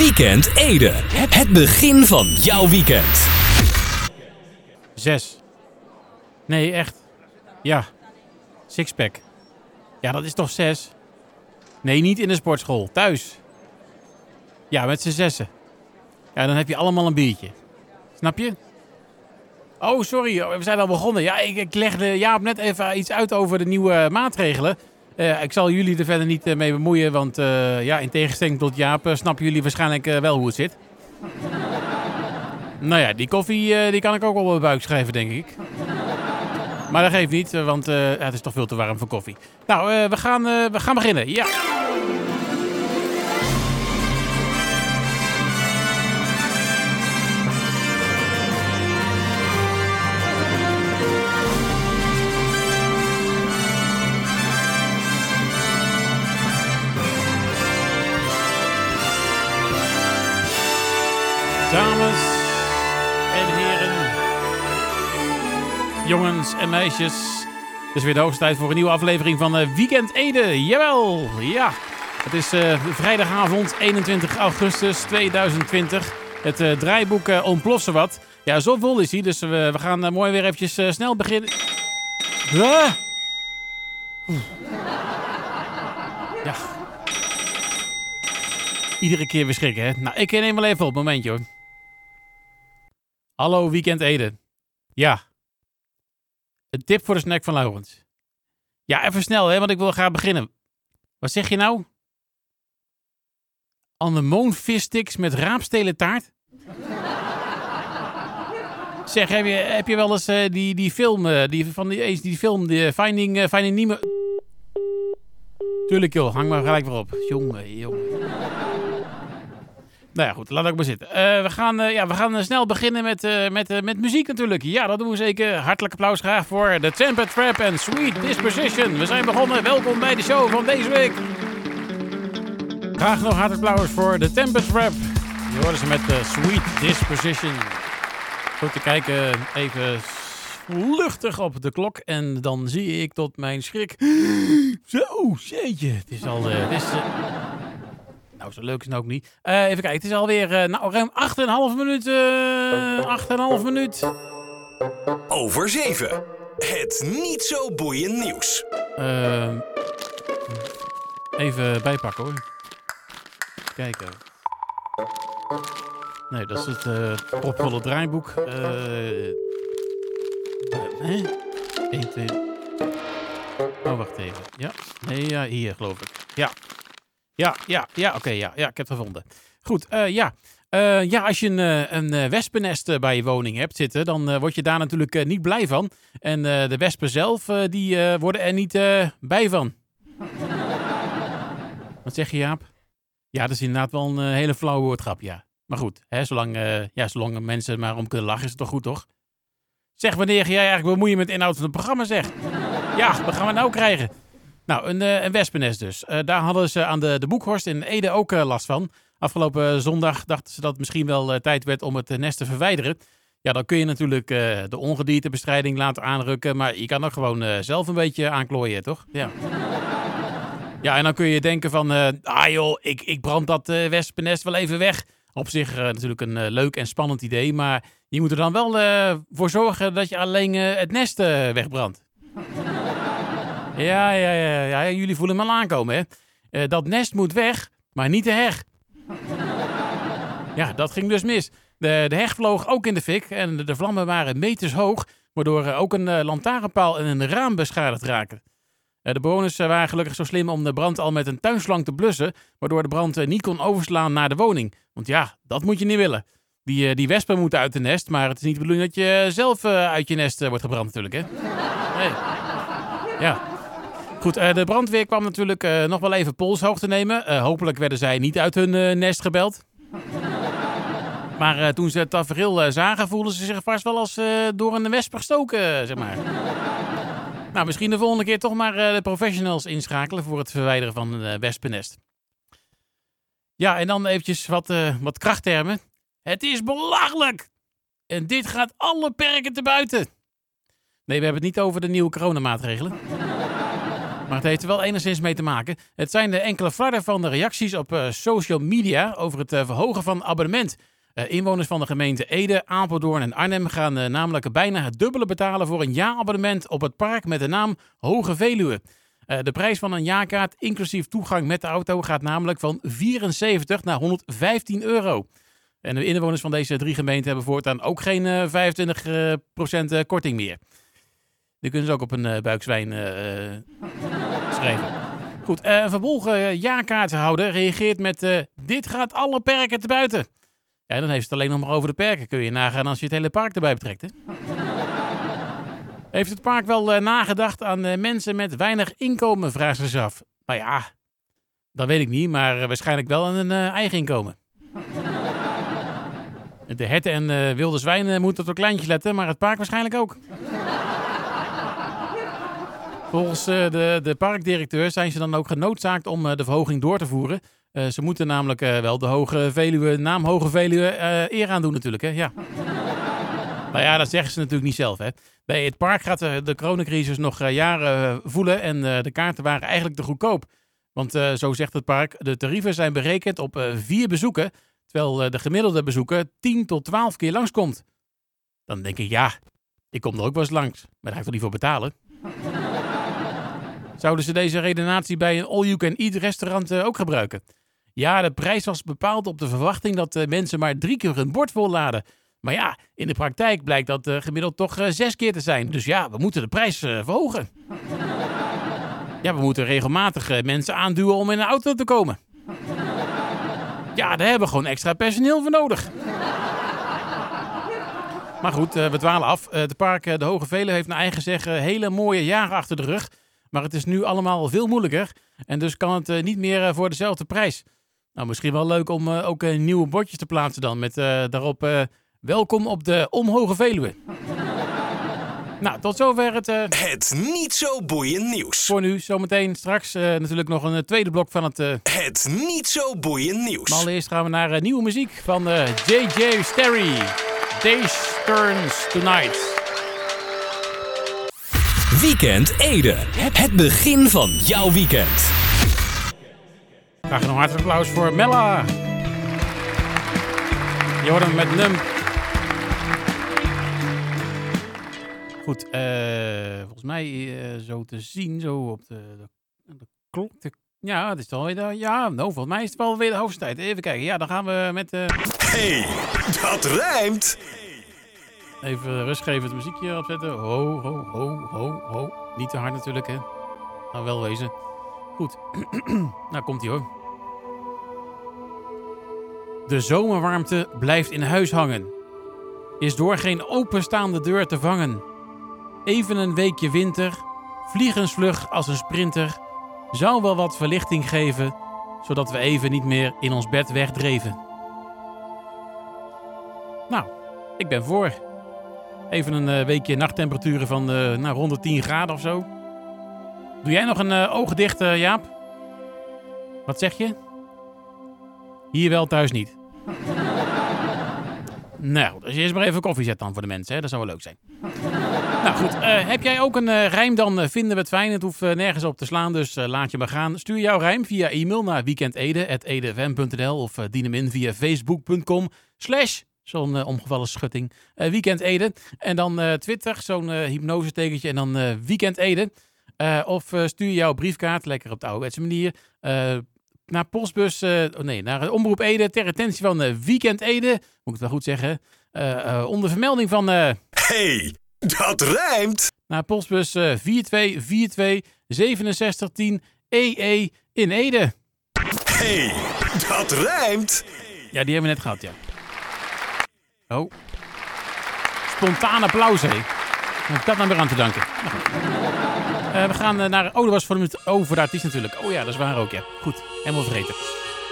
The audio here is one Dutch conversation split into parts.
Weekend Ede. Het begin van jouw weekend. Zes. Nee, echt. Ja. Sixpack. Ja, dat is toch zes? Nee, niet in de sportschool. Thuis. Ja, met z'n zessen. Ja, dan heb je allemaal een biertje. Snap je? Oh, sorry. We zijn al begonnen. Ja, ik, ik legde Jaap net even iets uit over de nieuwe maatregelen. Uh, ik zal jullie er verder niet uh, mee bemoeien, want uh, ja, in tegenstelling tot Jaap snappen jullie waarschijnlijk wel hoe het zit. nou ja, die koffie die kan ik ook wel op mijn buik schrijven, denk ik. Maar dat geeft niet, want het is toch veel te warm voor koffie. Nou, we, gaan, we gaan beginnen. Ja. En meisjes. Het is weer de hoogste tijd voor een nieuwe aflevering van uh, Weekend Ede. Jawel, ja. Het is uh, vrijdagavond 21 augustus 2020. Het uh, draaiboek uh, wat. Ja, zo vol is hij, dus we, we gaan mooi weer eventjes snel beginnen. Ja. Iedere keer weer schrikken, hè? Nou, ik neem wel even op, momentje hoor. Hallo Weekend Ede. Ja. Een tip voor de snack van Laurens. Ja, even snel, hè, want ik wil graag beginnen. Wat zeg je nou? Anemoon vissticks met raapstelen taart? zeg, heb je, heb je wel eens uh, die, die film, uh, die, van die, die film, die Finding, uh, Finding Nemo... Tuurlijk joh, hang maar gelijk weer op. Jongen, jongen. Nou ja, goed, laat ook maar zitten. Uh, we gaan, uh, ja, we gaan uh, snel beginnen met, met, met muziek natuurlijk. Ja, dat doen we zeker. Hartelijk applaus graag voor de Temper Trap en Sweet Disposition. We zijn begonnen. Welkom bij de show van deze week. Graag nog hartelijk applaus voor de Temper Trap. Je hoorde ze met Sweet Disposition. Goed te kijken, even luchtig op de klok. En dan zie ik tot mijn schrik... Zo, jeetje. Het is al... Het is, nou, zo leuk is het ook niet. Uh, even kijken, het is alweer uh, nou, ruim 8,5 minuten. Uh, 8,5 minuut. Over 7. Het niet zo boeiend nieuws. Ehm, even bijpakken hoor. Kijken. Nee, dat is het uh, propvolle draaiboek. hè? 1, 2. Oh, wacht even. Ja. Nee, ja, hier geloof ik. Ja. Ja, ja, ja, oké, ja, ja, ik heb het gevonden. Goed, uh, ja. Uh, ja, als je een, een wespennest bij je woning hebt zitten, dan word je daar natuurlijk niet blij van. En de wespen zelf, die worden er niet bij van. Wat zeg je, Jaap? Ja, dat is inderdaad wel een hele flauwe woordgrap, ja. Maar goed, hè, zolang, ja, zolang mensen maar om kunnen lachen, is het toch goed, toch? Zeg, wanneer ga jij eigenlijk bemoeien met inhoud van het programma, zeg? Ja, wat gaan we nou krijgen? Nou, een, uh, een wespennest dus. Uh, daar hadden ze aan de, de Boekhorst in Ede ook uh, last van. Afgelopen zondag dachten ze dat het misschien wel tijd werd om het nest te verwijderen. Ja, dan kun je natuurlijk de ongediertebestrijding laten aanrukken. Maar je kan ook gewoon zelf een beetje aanklooien, toch? Ja. ja, en dan kun je denken van... ah joh, ik, ik brand dat wespennest wel even weg. Op zich natuurlijk een leuk en spannend idee. Maar je moet er dan wel voor zorgen dat je alleen het nest wegbrandt. Ja, ja, ja, ja, jullie voelen me al aankomen, hè? Uh, dat nest moet weg, maar niet de heg. Ja, dat ging dus mis. De, de heg vloog ook in de fik en de, vlammen waren meters hoog, waardoor ook een uh, lantaarnpaal en een raam beschadigd raakten. Uh, de bewoners waren gelukkig zo slim om de brand al met een tuinslang te blussen, waardoor de brand niet kon overslaan naar de woning. Want ja, dat moet je niet willen. Die, die wespen moeten uit de nest, maar het is niet de bedoeling dat je zelf uit je nest wordt gebrand natuurlijk, hè? Nee. Ja. Goed, uh, de brandweer kwam natuurlijk uh, nog wel even polshoog te nemen. Uh, hopelijk werden zij niet uit hun nest gebeld. maar toen ze het tafereel zagen, voelden ze zich vast wel als door een wesp gestoken, zeg maar. nou, misschien de volgende keer toch maar de professionals inschakelen voor het verwijderen van een wespennest. Ja, en dan eventjes wat, wat krachttermen. Het is belachelijk! En dit gaat alle perken te buiten. Nee, we hebben het niet over de nieuwe coronamaatregelen. Maar het heeft er wel enigszins mee te maken. Het zijn de enkele flarden van de reacties op uh, social media over het uh, verhogen van abonnement. Uh, inwoners van de gemeente Ede, Apeldoorn en Arnhem gaan namelijk bijna het dubbele betalen voor een jaarabonnement op het park met de naam Hoge Veluwe. de prijs van een jaarkaart, inclusief toegang met de auto, gaat namelijk van 74 naar 115 euro. En de inwoners van deze drie gemeenten hebben voortaan ook geen 25% korting meer. Die kunnen ze ook op een uh, buikzwijn uh, schrijven. Goed, een verbolgen jaarkaarthouder reageert met... dit gaat alle perken te buiten. Ja, dan heeft het alleen nog maar over de perken. Kun je nagaan als je het hele park erbij betrekt, hè? Heeft het park wel nagedacht aan mensen met weinig inkomen, vraagt ze zich af. Nou ja, dat weet ik niet, maar waarschijnlijk wel aan een eigen inkomen. De herten en wilde zwijnen moeten op kleintjes letten, maar het park waarschijnlijk ook. Volgens uh, de, de parkdirecteur zijn ze dan ook genoodzaakt om uh, de verhoging door te voeren. Uh, ze moeten namelijk wel de Hoge Veluwe, naam Hoge Veluwe, eer aan doen natuurlijk. Hè? Ja. nou ja, dat zeggen ze natuurlijk niet zelf. Hè. Bij het park gaat de, de coronacrisis nog jaren voelen en de kaarten waren eigenlijk te goedkoop. Want zo zegt het park, de tarieven zijn berekend op vier bezoeken, terwijl de gemiddelde bezoeker 10 tot 12 keer langskomt. Dan denk ik, ja, ik kom er ook wel eens langs, maar daar ga ik toch niet voor betalen? Zouden ze deze redenatie bij een all-you-can-eat restaurant uh, ook gebruiken? Ja, de prijs was bepaald op de verwachting dat uh, mensen maar drie keer hun bord volladen. Maar ja, in de praktijk blijkt dat uh, gemiddeld toch zes keer te zijn. Dus ja, we moeten de prijs verhogen. ja, we moeten regelmatig mensen aanduwen om in een auto te komen. Ja, daar hebben we gewoon extra personeel voor nodig. Maar goed, we dwalen af. Het park De Hoge Velen heeft naar eigen zeggen hele mooie jaren achter de rug. Maar het is nu allemaal veel moeilijker. En dus kan het uh, niet meer uh, voor dezelfde prijs. Nou, misschien wel leuk om uh, ook nieuwe bordjes te plaatsen dan. Met daarop welkom op de Omhoge Veluwe. nou, tot zover het... het niet zo boeiend nieuws. Voor nu, zometeen straks natuurlijk nog een tweede blok van het... het niet zo boeiend nieuws. Maar allereerst gaan we naar nieuwe muziek van J.J. Sterry. Days Turns Tonight. Weekend Ede. Het begin van jouw weekend. Graag een hartelijk applaus voor Mella. Jordan met Num. Goed, uh, volgens mij uh, zo te zien, zo op de, de, de klok. ja, het is alweer. Ja, nou, volgens mij is het wel weer de hoofdstijd. Even kijken. Ja, dan gaan we met. Uh... Hey, dat rijmt! Even rust geven, het muziekje opzetten. Ho, ho, ho, ho, ho. Niet te hard natuurlijk, hè. Nou, wel wezen. Goed. nou, komt hij hoor. De zomerwarmte blijft in huis hangen. Is door geen openstaande deur te vangen. Even een weekje winter, vliegensvlug als een sprinter, zou wel wat verlichting geven, zodat we even niet meer in ons bed wegdreven. Nou, ik ben voor. Even een uh, weekje nachttemperaturen van uh, nou, rond de 10 graden of zo. Doe jij nog een uh, oog dicht, Jaap? Wat zeg je? Hier wel, thuis niet. nou, dus eerst maar even koffie zetten dan voor de mensen. Hè? Dat zou wel leuk zijn. nou goed, heb jij ook een rijm, dan vinden we het fijn. Het hoeft nergens op te slaan, dus laat je maar gaan. Stuur jouw rijm via e-mail naar weekendede.edfm.nl of dien hem in via facebook.com slash Zo'n uh, omgevallen schutting. Uh, weekend Ede. En dan uh, Twitter, zo'n hypnose tekentje. En dan Weekend Ede. of stuur jouw briefkaart, lekker op de ouderwetse manier. naar postbus, oh nee, naar Omroep Ede. Ter attentie van Weekend Ede. Moet ik het wel goed zeggen. onder vermelding van... hey, dat rijmt! Naar postbus 4242 6710 EE in Ede. hey, dat rijmt! Ja, die hebben we net gehad, ja. Oh. Spontaan applaus, hé. ik dat nou weer aan te danken? Uh, we gaan uh, naar... Oh, dat was voor de Oh, voor de artiest natuurlijk. Oh ja, dat is waar ook, ja. Goed, helemaal vergeten.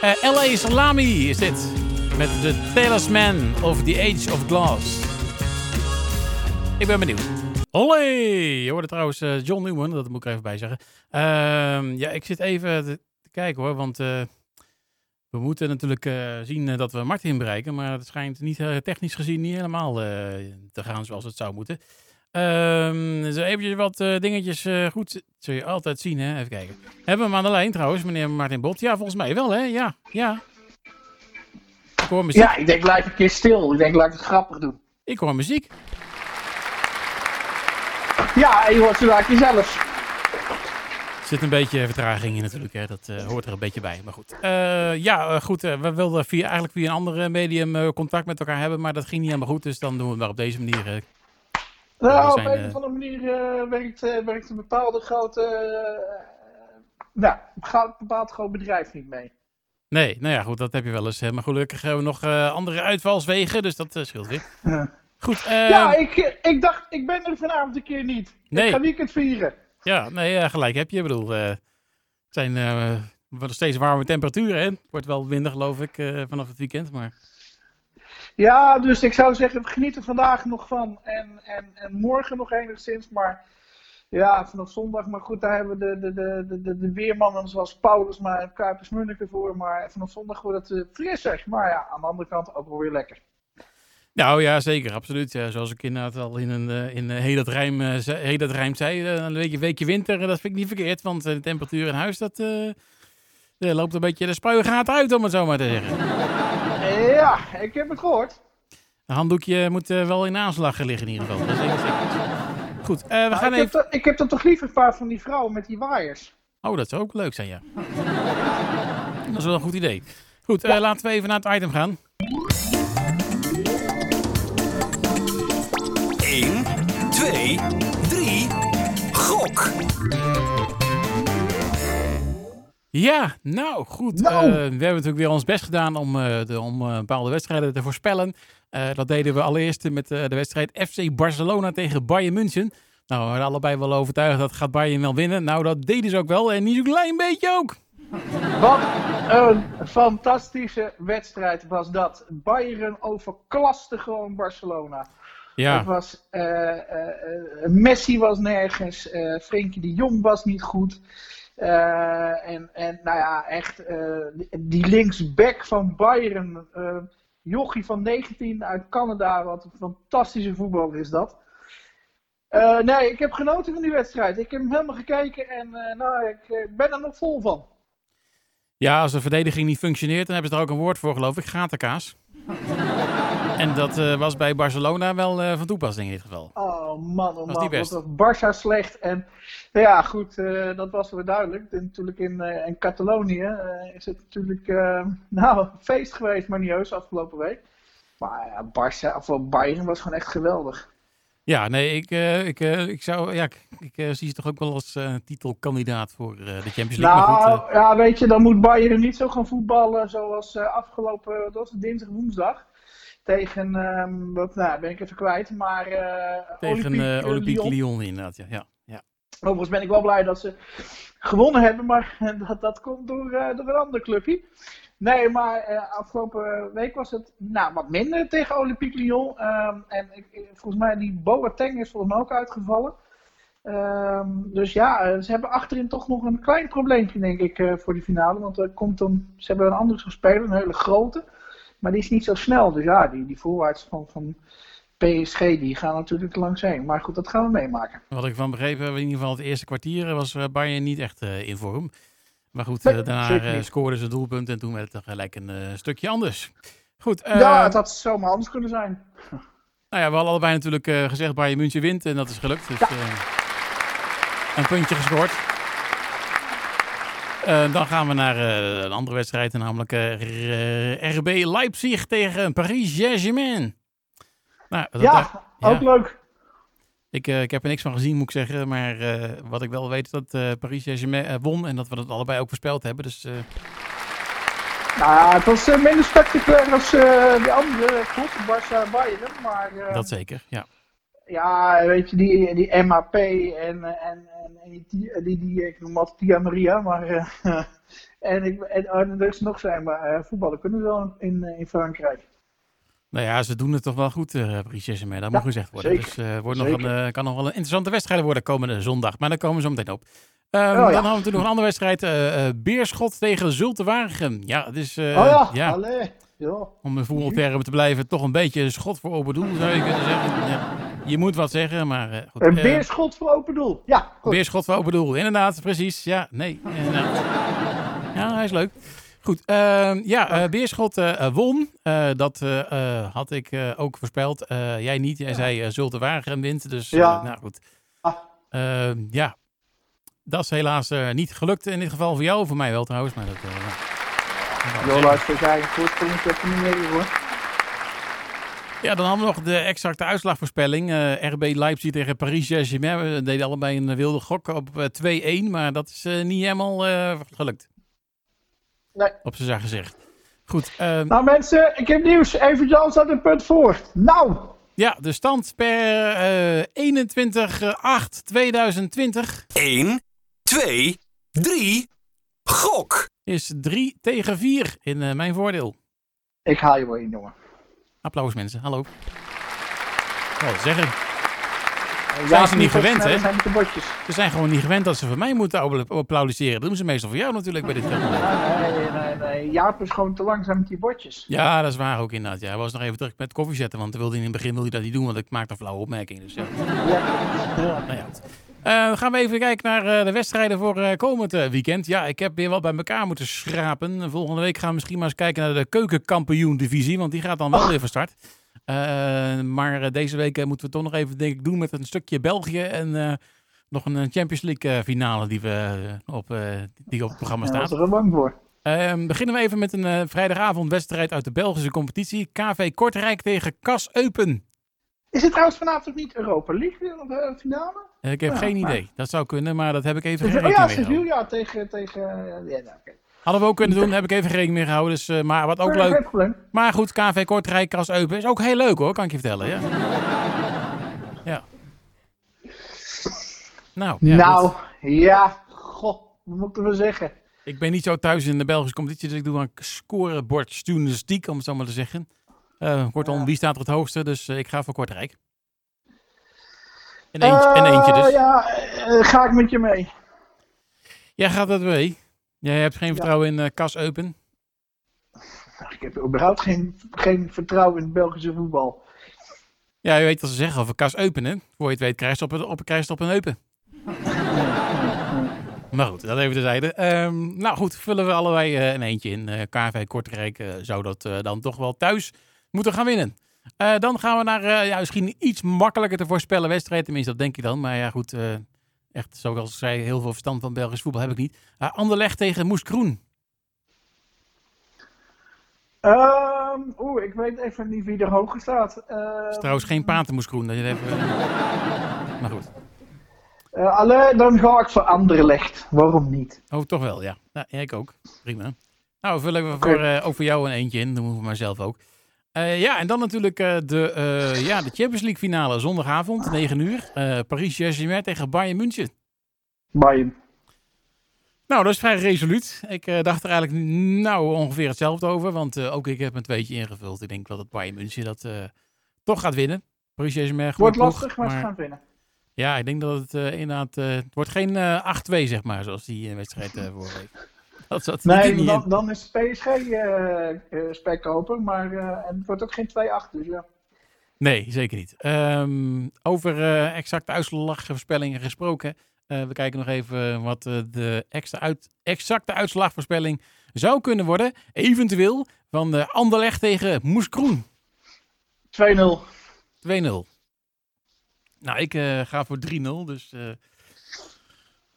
Eh, L.A. Salami is dit. Met The Talisman of the Age of Glass. Ik ben benieuwd. Olé! Je hoorde trouwens John Newman, dat moet ik er even bij zeggen. Ehm, ja, ik zit even te kijken hoor, want... We moeten natuurlijk uh, zien uh, dat we Martin bereiken, maar het schijnt niet uh, technisch gezien niet helemaal te gaan zoals het zou moeten. Ehm zo eventjes wat eh, dingetjes eh, goed. z- Zul je altijd zien, hè? Even kijken. Hebben we hem aan de lijn trouwens, meneer Martin Bot? Ja, volgens mij wel, hè? Ja, ja. Ik hoor muziek. Ja, ik denk, laat een keer stil. Ik denk, laat ik het grappig doen. Ik hoor muziek. Ja, en je hoort ze daar jezelf. Er zit een beetje vertraging in natuurlijk, hè. dat eh, hoort er een beetje bij. Maar goed, Eh, ja, eh, goed. we wilden via, eigenlijk via een andere medium contact met elkaar hebben, maar dat ging niet helemaal goed. Dus dan doen we het maar op deze manier. Nou, op een of andere manier werkt, werkt een bepaalde grote. nou, gaat een bepaald groot bedrijf niet mee. Nee, nou ja, goed, dat heb je wel eens. hè. Maar gelukkig hebben we nog andere uitvalswegen, dus dat scheelt weer. Goed, ja, ik, eh, ik dacht, ik ben er vanavond een keer niet. Nee. Ik ga weekend vieren. Ja, nee, eh, gelijk heb je. Ik bedoel, eh, het zijn eh, nog steeds warme temperaturen. Het wordt wel minder, geloof ik, vanaf het weekend. Maar Ja, dus ik zou zeggen, geniet er vandaag nog van. En, en, en morgen nog enigszins. Maar ja, vanaf zondag. Maar goed, daar hebben we de, de, de, de, de, weermannen zoals Paulus maar en Kuipers Munneke voor. Maar vanaf zondag wordt het frisser. Maar ja, aan de andere kant ook wel weer lekker. Nou ja, zeker, absoluut. Ja, zoals ik inderdaad al in een eh, in eh, heel dat rijm, eh, zei, heel dat rijm zei, een weekje, weekje winter, dat vind ik niet verkeerd. Want de temperatuur in huis, dat loopt een beetje de spuigaat uit, om het zo maar te zeggen. Ja, ik heb het gehoord. Een handdoekje moet wel in aanslag liggen in ieder geval. Dat is. Goed, we Nou, gaan ik, heb even... to- ik heb dan toch liever een paar van die vrouwen met die waaiers. Oh, dat zou ook leuk zijn, ja. Dat is wel een goed idee. Goed, laten we even naar het item gaan. Ja, nou goed. Nou. Eh, we hebben natuurlijk weer ons best gedaan om, eh, de, om eh, bepaalde wedstrijden te voorspellen. Eh, dat deden we allereerst met eh, de wedstrijd FC Barcelona tegen Bayern München. Nou, we waren allebei wel overtuigd dat gaat Bayern wel winnen. Nou, dat deden ze ook wel en niet zo'n klein beetje ook. Wat een fantastische wedstrijd was dat. Bayern overklaste gewoon Barcelona. Ja, was, eh, eh, eh, Messi was nergens, Frenkie de Jong was niet goed. En, en nou ja, echt, die- linksback van Bayern, Jochie van 19 uit Canada, wat een fantastische voetballer is dat. Nee, ik heb genoten van die wedstrijd. Ik heb hem helemaal gekeken en nou, ik ben er nog vol van. ja, als de verdediging niet functioneert, dan hebben ze er ook een woord voor, geloof ik. Gatenkaas. En dat eh, was bij Barcelona wel eh, van toepassing in dit geval. Oh man, oh Was man, wat was Barça slecht. En ja, goed, eh, dat was weer duidelijk. En natuurlijk in, in Catalonië is het natuurlijk, nou, een feest geweest, maar niet heus afgelopen week. Maar ja, Barça, of wel Bayern was gewoon echt geweldig. Ja, nee, ik, ik, ik zou, ja, ik, ik zie ze toch ook wel als titelkandidaat voor de Champions League. maar Nou, goed, ja, weet je, dan moet Bayern niet zo gaan voetballen zoals afgelopen, dat was dinsdag, woensdag. Tegen, ehm, wat, nou, ben ik even kwijt, maar eh tegen Olympique, eh, Olympique Lyon. Lyon inderdaad, ja. ja, ja. Overigens ben ik wel blij dat ze gewonnen hebben, maar dat, dat komt door, eh, door een ander clubje. Nee, maar eh, afgelopen week was het nou, wat minder tegen Olympique Lyon. Ehm, en ik, volgens mij die Boateng is volgens mij ook uitgevallen. Ehm, dus ja, eh, ze hebben achterin toch nog een klein probleempje, denk ik, eh, voor die finale. Want er komt dan, ze hebben een andere speler, een hele grote. Maar die is niet zo snel. Dus ja, die, die voorwaarts van, van PSG, die gaan natuurlijk langs heen. Maar goed, dat gaan we meemaken. Wat ik van begrepen heb, in ieder geval het eerste kwartier was eh, Bayern niet echt eh, in vorm. Maar goed, Nee, eh, daarna scoorden ze doelpunt en toen werd het gelijk een stukje anders. Goed, ja, het had zomaar anders kunnen zijn. nou ja, we hadden allebei natuurlijk eh, gezegd Bayern München wint en dat is gelukt. Dus, Ja. een puntje gescoord. Eh, dan gaan we naar eh, een andere wedstrijd, namelijk eh, RB Leipzig tegen Paris Saint-Germain. Nou, dat- Ja, ja. ook leuk. Ik, ik heb er niks van gezien, moet ik zeggen. Maar wat ik wel weet is dat Paris Saint-Germain won. En dat we dat allebei ook voorspeld hebben. Dus Nou ja, het was minder spectaculair als de andere goed, Barça Bayern. Maar dat zeker, ja. Ja, weet je, die, die MAP en, en, en, en die, die, ik noem altijd Tia Maria, maar eh, en, ik, en, en er is nog zijn, maar eh, voetballen kunnen ze wel in, in Frankrijk. Nou ja, ze doen het toch wel goed, eh Paris Saint-Germain. Dat Ja, moet gezegd worden. zeker. Dus eh wordt nog Zeker. een, eh, kan nog wel een interessante wedstrijd worden komende zondag. Maar daar komen we zo meteen op. Ehm, ja. Dan hadden we natuurlijk nog een andere wedstrijd. eh, eh, Beerschot tegen Zulte Waregem. Ja, het is... eh, oh ja, ja, allee. Ja. om in voetbaltermen te blijven, toch een beetje een schot voor open doel, zou je kunnen zeggen. Ja. Je moet wat zeggen, maar eh, goed. Een Eh, beerschot voor open doel. Ja, goed. Beerschot voor open doel, inderdaad, precies. Ja, nee, inderdaad. Ja, hij is leuk. Goed, ehm, ja, eh, Beerschot eh, eh, won. Eh, dat eh, eh, had ik eh, ook voorspeld. Eh, jij niet, jij zei uh, Zulte Waregem wint. Dus eh, Ja. nou goed. Ah. Ehm, ja, dat is helaas eh, niet gelukt in dit geval voor jou. Voor mij wel trouwens, maar dat... eh, ja. Dat wou ik Jo, zeggen. luister, jij een voorsprongetje op de manier hoor. Ja, dan hadden we nog de exacte uitslagvoorspelling. Eh, RB Leipzig tegen Paris Saint-Germain. We deden allebei een wilde gok op eh, 2-1, maar dat is eh, niet helemaal eh, gelukt. Nee. Op zijn zacht gezegd. Goed, ehm, Nou mensen, ik heb nieuws. Even Jan staat een punt voor. Nou, ja, de stand per eh 21-8-2020 1, 2, 3. Gok! is 3 tegen 4 in eh, mijn voordeel. ik haal je wel in jongen. Applaus mensen, hallo. Wat zeggen. Ja, ze niet gewend, hè? zijn. Ze zijn gewoon niet gewend dat ze voor mij moeten applaudisseren. Dat doen ze meestal voor jou natuurlijk bij dit. Nee, nee, nee, nee. Jaap is gewoon te langzaam met die botjes. Ja, dat is waar ook inderdaad. Ja, hij was nog even terug met koffie zetten, want wilde in het begin wilde hij dat niet doen, want ik maakte een flauwe opmerking. Dus ja, Ja. ja. nou ja. Dan gaan we even kijken naar eh, de wedstrijden voor eh, komend weekend. Ja, ik heb weer wat bij elkaar moeten schrapen. Volgende week gaan we misschien maar eens kijken naar de keukenkampioen-divisie, want die gaat dan wel weer van start. Maar deze week moeten we toch nog even denk ik, doen met een stukje België en nog een Champions League eh, finale die, we, op, die op het programma Daar staat. was er bang voor. Ehm, beginnen we even met een eh, vrijdagavondwedstrijd uit de Belgische competitie. KV Kortrijk tegen Kas Eupen. Is het trouwens vanavond ook niet Europa League finale? Eh, ik heb Ja, geen maar- idee. Dat zou kunnen, maar dat heb ik even geen ja. Sevilla tegen... tegen eh, ja, nou. Hadden we ook kunnen doen, heb ik even rekening mee gehouden. Dus, eh, maar wat ook Ja, leuk. Maar goed, KV Kortrijk, Kas Eupen is ook heel leuk hoor, kan ik je vertellen. Ja. ja. Nou, ja, nou, ja. Goh, wat moet ik ervan zeggen? ik ben niet zo thuis in de Belgische competitie, dus ik doe een scorebord journalistiek, om het zo maar te zeggen. Kortom, wie staat er het hoogste? Dus ik ga voor Kortrijk. En eentje, en Eh, eentje dus. Ja, eh, ga ik met je mee. Jij gaat dat mee. Jij hebt geen vertrouwen in eh Kas Eupen. Ik heb überhaupt geen, geen vertrouwen in het Belgische voetbal. Ja, je weet wat ze zeggen over Kas Eupen, hè? Voor je het weet krijg je op, een- op, krijg je op een Eupen. Maar goed, dat even terzijde. Ehm nou goed, vullen we allebei eh, een eentje in. Eh KV Kortrijk eh, zou dat eh, dan toch wel thuis moeten gaan winnen. Eh, dan gaan we naar eh, ja, misschien iets makkelijker te voorspellen wedstrijd. Tenminste, dat denk ik dan. Maar ja, goed. eh, echt, zoals ik zei, heel veel verstand van Belgisch voetbal heb ik niet. Uh, Anderlecht tegen Moes Kroen. Ehm, Oeh, ik weet even niet wie er hoger staat. Ehm, Dat is trouwens geen Patermoes Kroen. Dat je het even... maar goed. eh, alle, dan ga ik voor Anderlecht. Waarom niet? Oh, toch wel, ja. ja. ja, ik ook. Prima. Nou, vullen we voor, ook voor jou een eentje in. Dan moeten we maar zelf ook. Eh, ja, en dan natuurlijk eh, de, eh, ja, de Champions League finale zondagavond, 9 uur. Paris Saint-Germain tegen Bayern München. Bayern. Nou, dat is vrij resoluut. Ik dacht er eigenlijk nou ongeveer hetzelfde over. Want ook ik heb een tweetje ingevuld. Ik denk wel dat Bayern München dat toch gaat winnen. Paris Saint-Germain Wordt lastig, maar, ze gaan winnen. Ja, ik denk dat het inderdaad... het wordt geen eh 8-2, zeg maar, zoals die wedstrijd vorige week. Dat zat Nee, niet in. dan, dan is PSG eh eh, spekkoper, maar eh, en het wordt ook geen 2-8, dus ja. Nee, zeker niet. Ehm, over exacte uitslagvoorspellingen gesproken. We kijken nog even wat de extra uit, exacte uitslagvoorspelling zou kunnen worden. Eventueel van de Anderlecht tegen Moes Kroen. 2-0. 2-0. Nou, ik eh, ga voor 3-0, dus eh,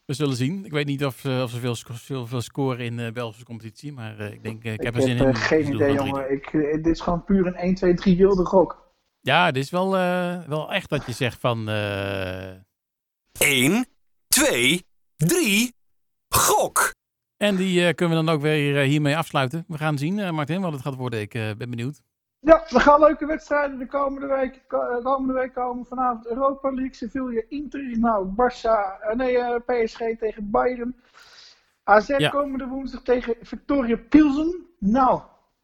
we zullen zien. Ik weet niet of, eh, of ze veel, sco- veel, veel scoren in de Belgische competitie, maar eh, ik denk, eh, ik Ik heb er zin in. eh, dus geen idee, gewoon 3-0. jongen. Ik, eh, dit is gewoon puur een 1, 2, 3 wilde gok. Ja, dit is wel, eh, wel echt dat je zegt van... eh, 1, 2, 3. Gok! En die eh, kunnen we dan ook weer eh, hiermee afsluiten. We gaan zien, eh, Martin, wat het gaat worden. Ik eh, ben benieuwd. Ja, er gaan leuke wedstrijden de komende week, ko- eh, komende week komen. Vanavond Europa League, Sevilla, Inter, nou, Barça, eh, nee, eh, PSG tegen Bayern. AZ Ja. komende woensdag tegen Victoria Pilsen. Nou,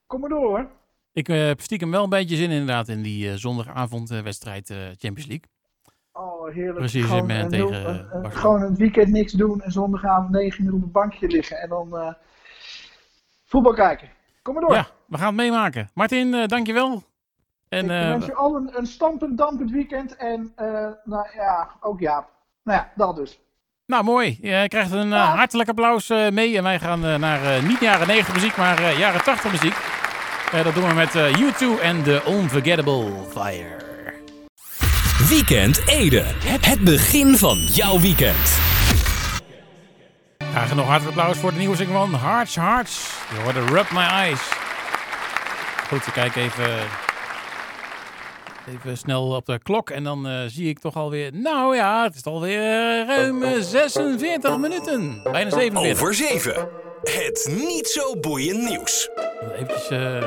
kom maar door hoor. Ik heb stiekem wel een beetje zin inderdaad in die eh, zondagavondwedstrijd Champions League. Oh, heerlijk. Precies, gewoon, en een tegen, gewoon een weekend niks doen en zondagavond 9 uur op een bankje liggen en dan voetbal kijken. Kom maar door. Ja, we gaan het meemaken. Martin, eh, dankjewel. En, ik eh, wens je al een, een stampend, dampend weekend. En, eh, nou ja, ook Jaap. Nou ja, dat dus. nou, mooi. Je krijgt een Ja. hartelijk applaus eh, mee. En wij gaan naar niet jaren 90 muziek, maar eh, jaren 80 muziek. Dat doen we met eh, U2 en The Unforgettable Fire. Weekend Ede. Het begin van jouw weekend. Graag nog hartelijk applaus voor de nieuwe single van Hearts Hearts. Je hoorde Rub My Eyes. Goed, we kijken even, even snel op de klok. En dan eh, zie ik toch alweer... Nou ja, het is alweer eh, ruim eh, 46 minuten. Bijna 47. Over 7. Het niet zo boeiend nieuws. Eh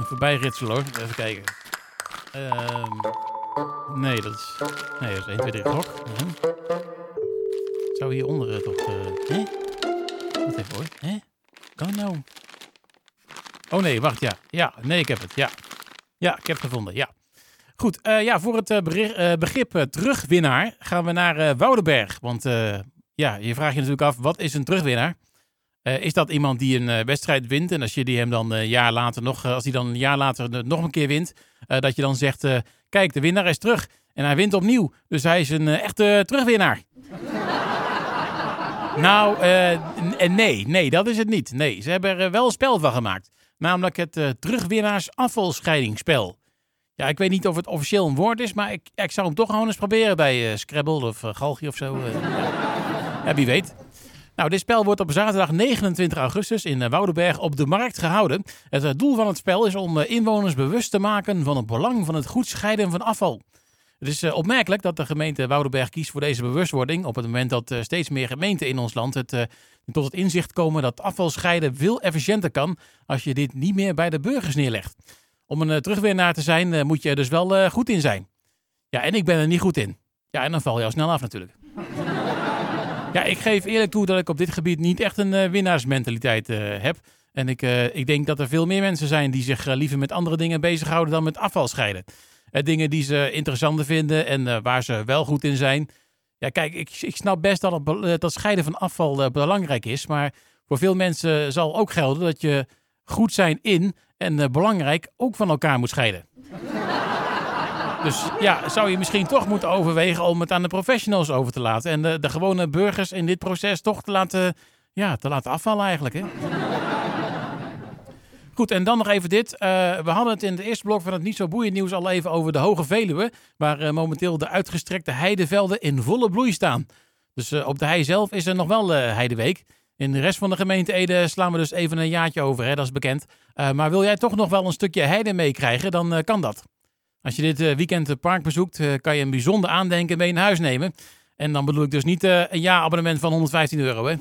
even bijritselen hoor. Even kijken. Ehm, nee, dat is... Nee, dat is 1, 2, 3 klok. Mhm. Zou hieronder eh, toch... eh hè? Wacht even hoor. Hè? Kan nou? Oh nee, wacht, ja. Ja, nee, ik heb het. Ja, ja ik heb het gevonden. Ja. Goed, eh, ja, voor het begrip terugwinnaar gaan we naar Woudenberg. Want ja, je vraagt je natuurlijk af, wat is een terugwinnaar? Is dat iemand die een wedstrijd wint en als je die hem dan een jaar later nog, als hij dan een jaar later nog een keer wint, dat je dan zegt, kijk, de winnaar is terug en hij wint opnieuw. Dus hij is een echte terugwinnaar. Nou, eh, nee, nee, dat is het niet. Nee, ze hebben er wel een spel van gemaakt. Namelijk het eh, terugwinnaars afvalscheidingsspel. Ja, ik weet niet of het officieel een woord is, maar ik, ik zou hem toch gewoon eens proberen bij eh, Scrabble of uh, Galgi of zo. eh. ja, wie weet. Nou, dit spel wordt op zaterdag 29 augustus in eh, Woudenberg op de markt gehouden. Het eh, doel van het spel is om eh, inwoners bewust te maken van het belang van het goed scheiden van afval. Het is eh, opmerkelijk dat de gemeente Woudenberg kiest voor deze bewustwording op het moment dat eh, steeds meer gemeenten in ons land het, eh, tot het inzicht komen dat afval scheiden veel efficiënter kan als je dit niet meer bij de burgers neerlegt. Om een terugwinnaar te zijn moet je er dus wel goed in zijn. Ja, en ik ben er niet goed in. Ja, en dan val je al snel af natuurlijk. Ja, ik geef eerlijk toe dat ik op dit gebied niet echt een winnaarsmentaliteit heb. En ik, ik denk dat er veel meer mensen zijn die zich liever met andere dingen bezighouden dan met afval scheiden. Eh, dingen die ze interessanter vinden en eh, waar ze wel goed in zijn. Ja, kijk, ik, ik snap best dat, het, eh, dat scheiden van afval belangrijk is. Maar voor veel mensen zal ook gelden dat je goed zijn in en belangrijk ook van elkaar moet scheiden. Dus ja, zou je misschien toch moeten overwegen om het aan de professionals over te laten. En de, de gewone burgers in dit proces toch te laten, ja, te laten afvallen eigenlijk. Hè? Goed, en dan nog even dit. Eh, we hadden het in het eerste blok van het niet zo boeiend nieuws al even over de Hoge Veluwe. Waar eh, momenteel de uitgestrekte heidevelden in volle bloei staan. Dus eh, op de hei zelf is er nog wel heideweek. In de rest van de gemeente Ede slaan we dus even een jaartje over, hè? dat is bekend. Maar wil jij toch nog wel een stukje heide meekrijgen, dan kan dat. Als je dit weekend het park bezoekt, kan je een bijzonder aandenken mee naar huis nemen. En dan bedoel ik dus niet een jaarabonnement van 115 euro, hè?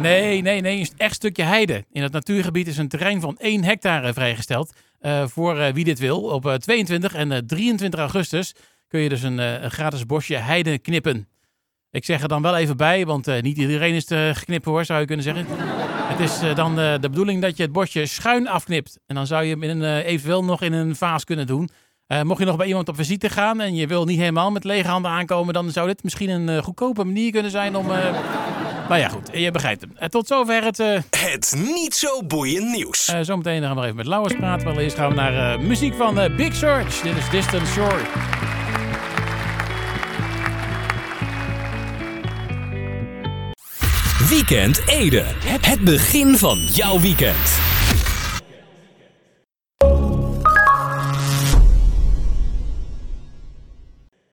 Nee, nee, nee, een echt stukje heide. In het natuurgebied is een terrein van 1 hectare vrijgesteld. eh, voor eh, wie dit wil. Op eh, 22 en eh, 23 augustus kun je dus een, gratis bosje heide knippen. Ik zeg er dan wel even bij, want niet iedereen is te geknippen hoor, zou je kunnen zeggen. Het is dan de bedoeling dat je het bosje schuin afknipt. En dan zou je hem in eventueel nog in een vaas kunnen doen. Mocht je nog bij iemand op visite gaan en je wil niet helemaal met lege handen aankomen, dan zou dit misschien een goedkope manier kunnen zijn om. Nou ja, goed, je begrijpt hem. Eh, tot zover het. eh, Het niet zo boeiend nieuws. eh, zometeen gaan we nog even met Lauwers praten. Maar eerst gaan we naar eh, muziek van eh, Big Search. Dit is Distant Shore. Weekend Ede. Het begin van jouw weekend.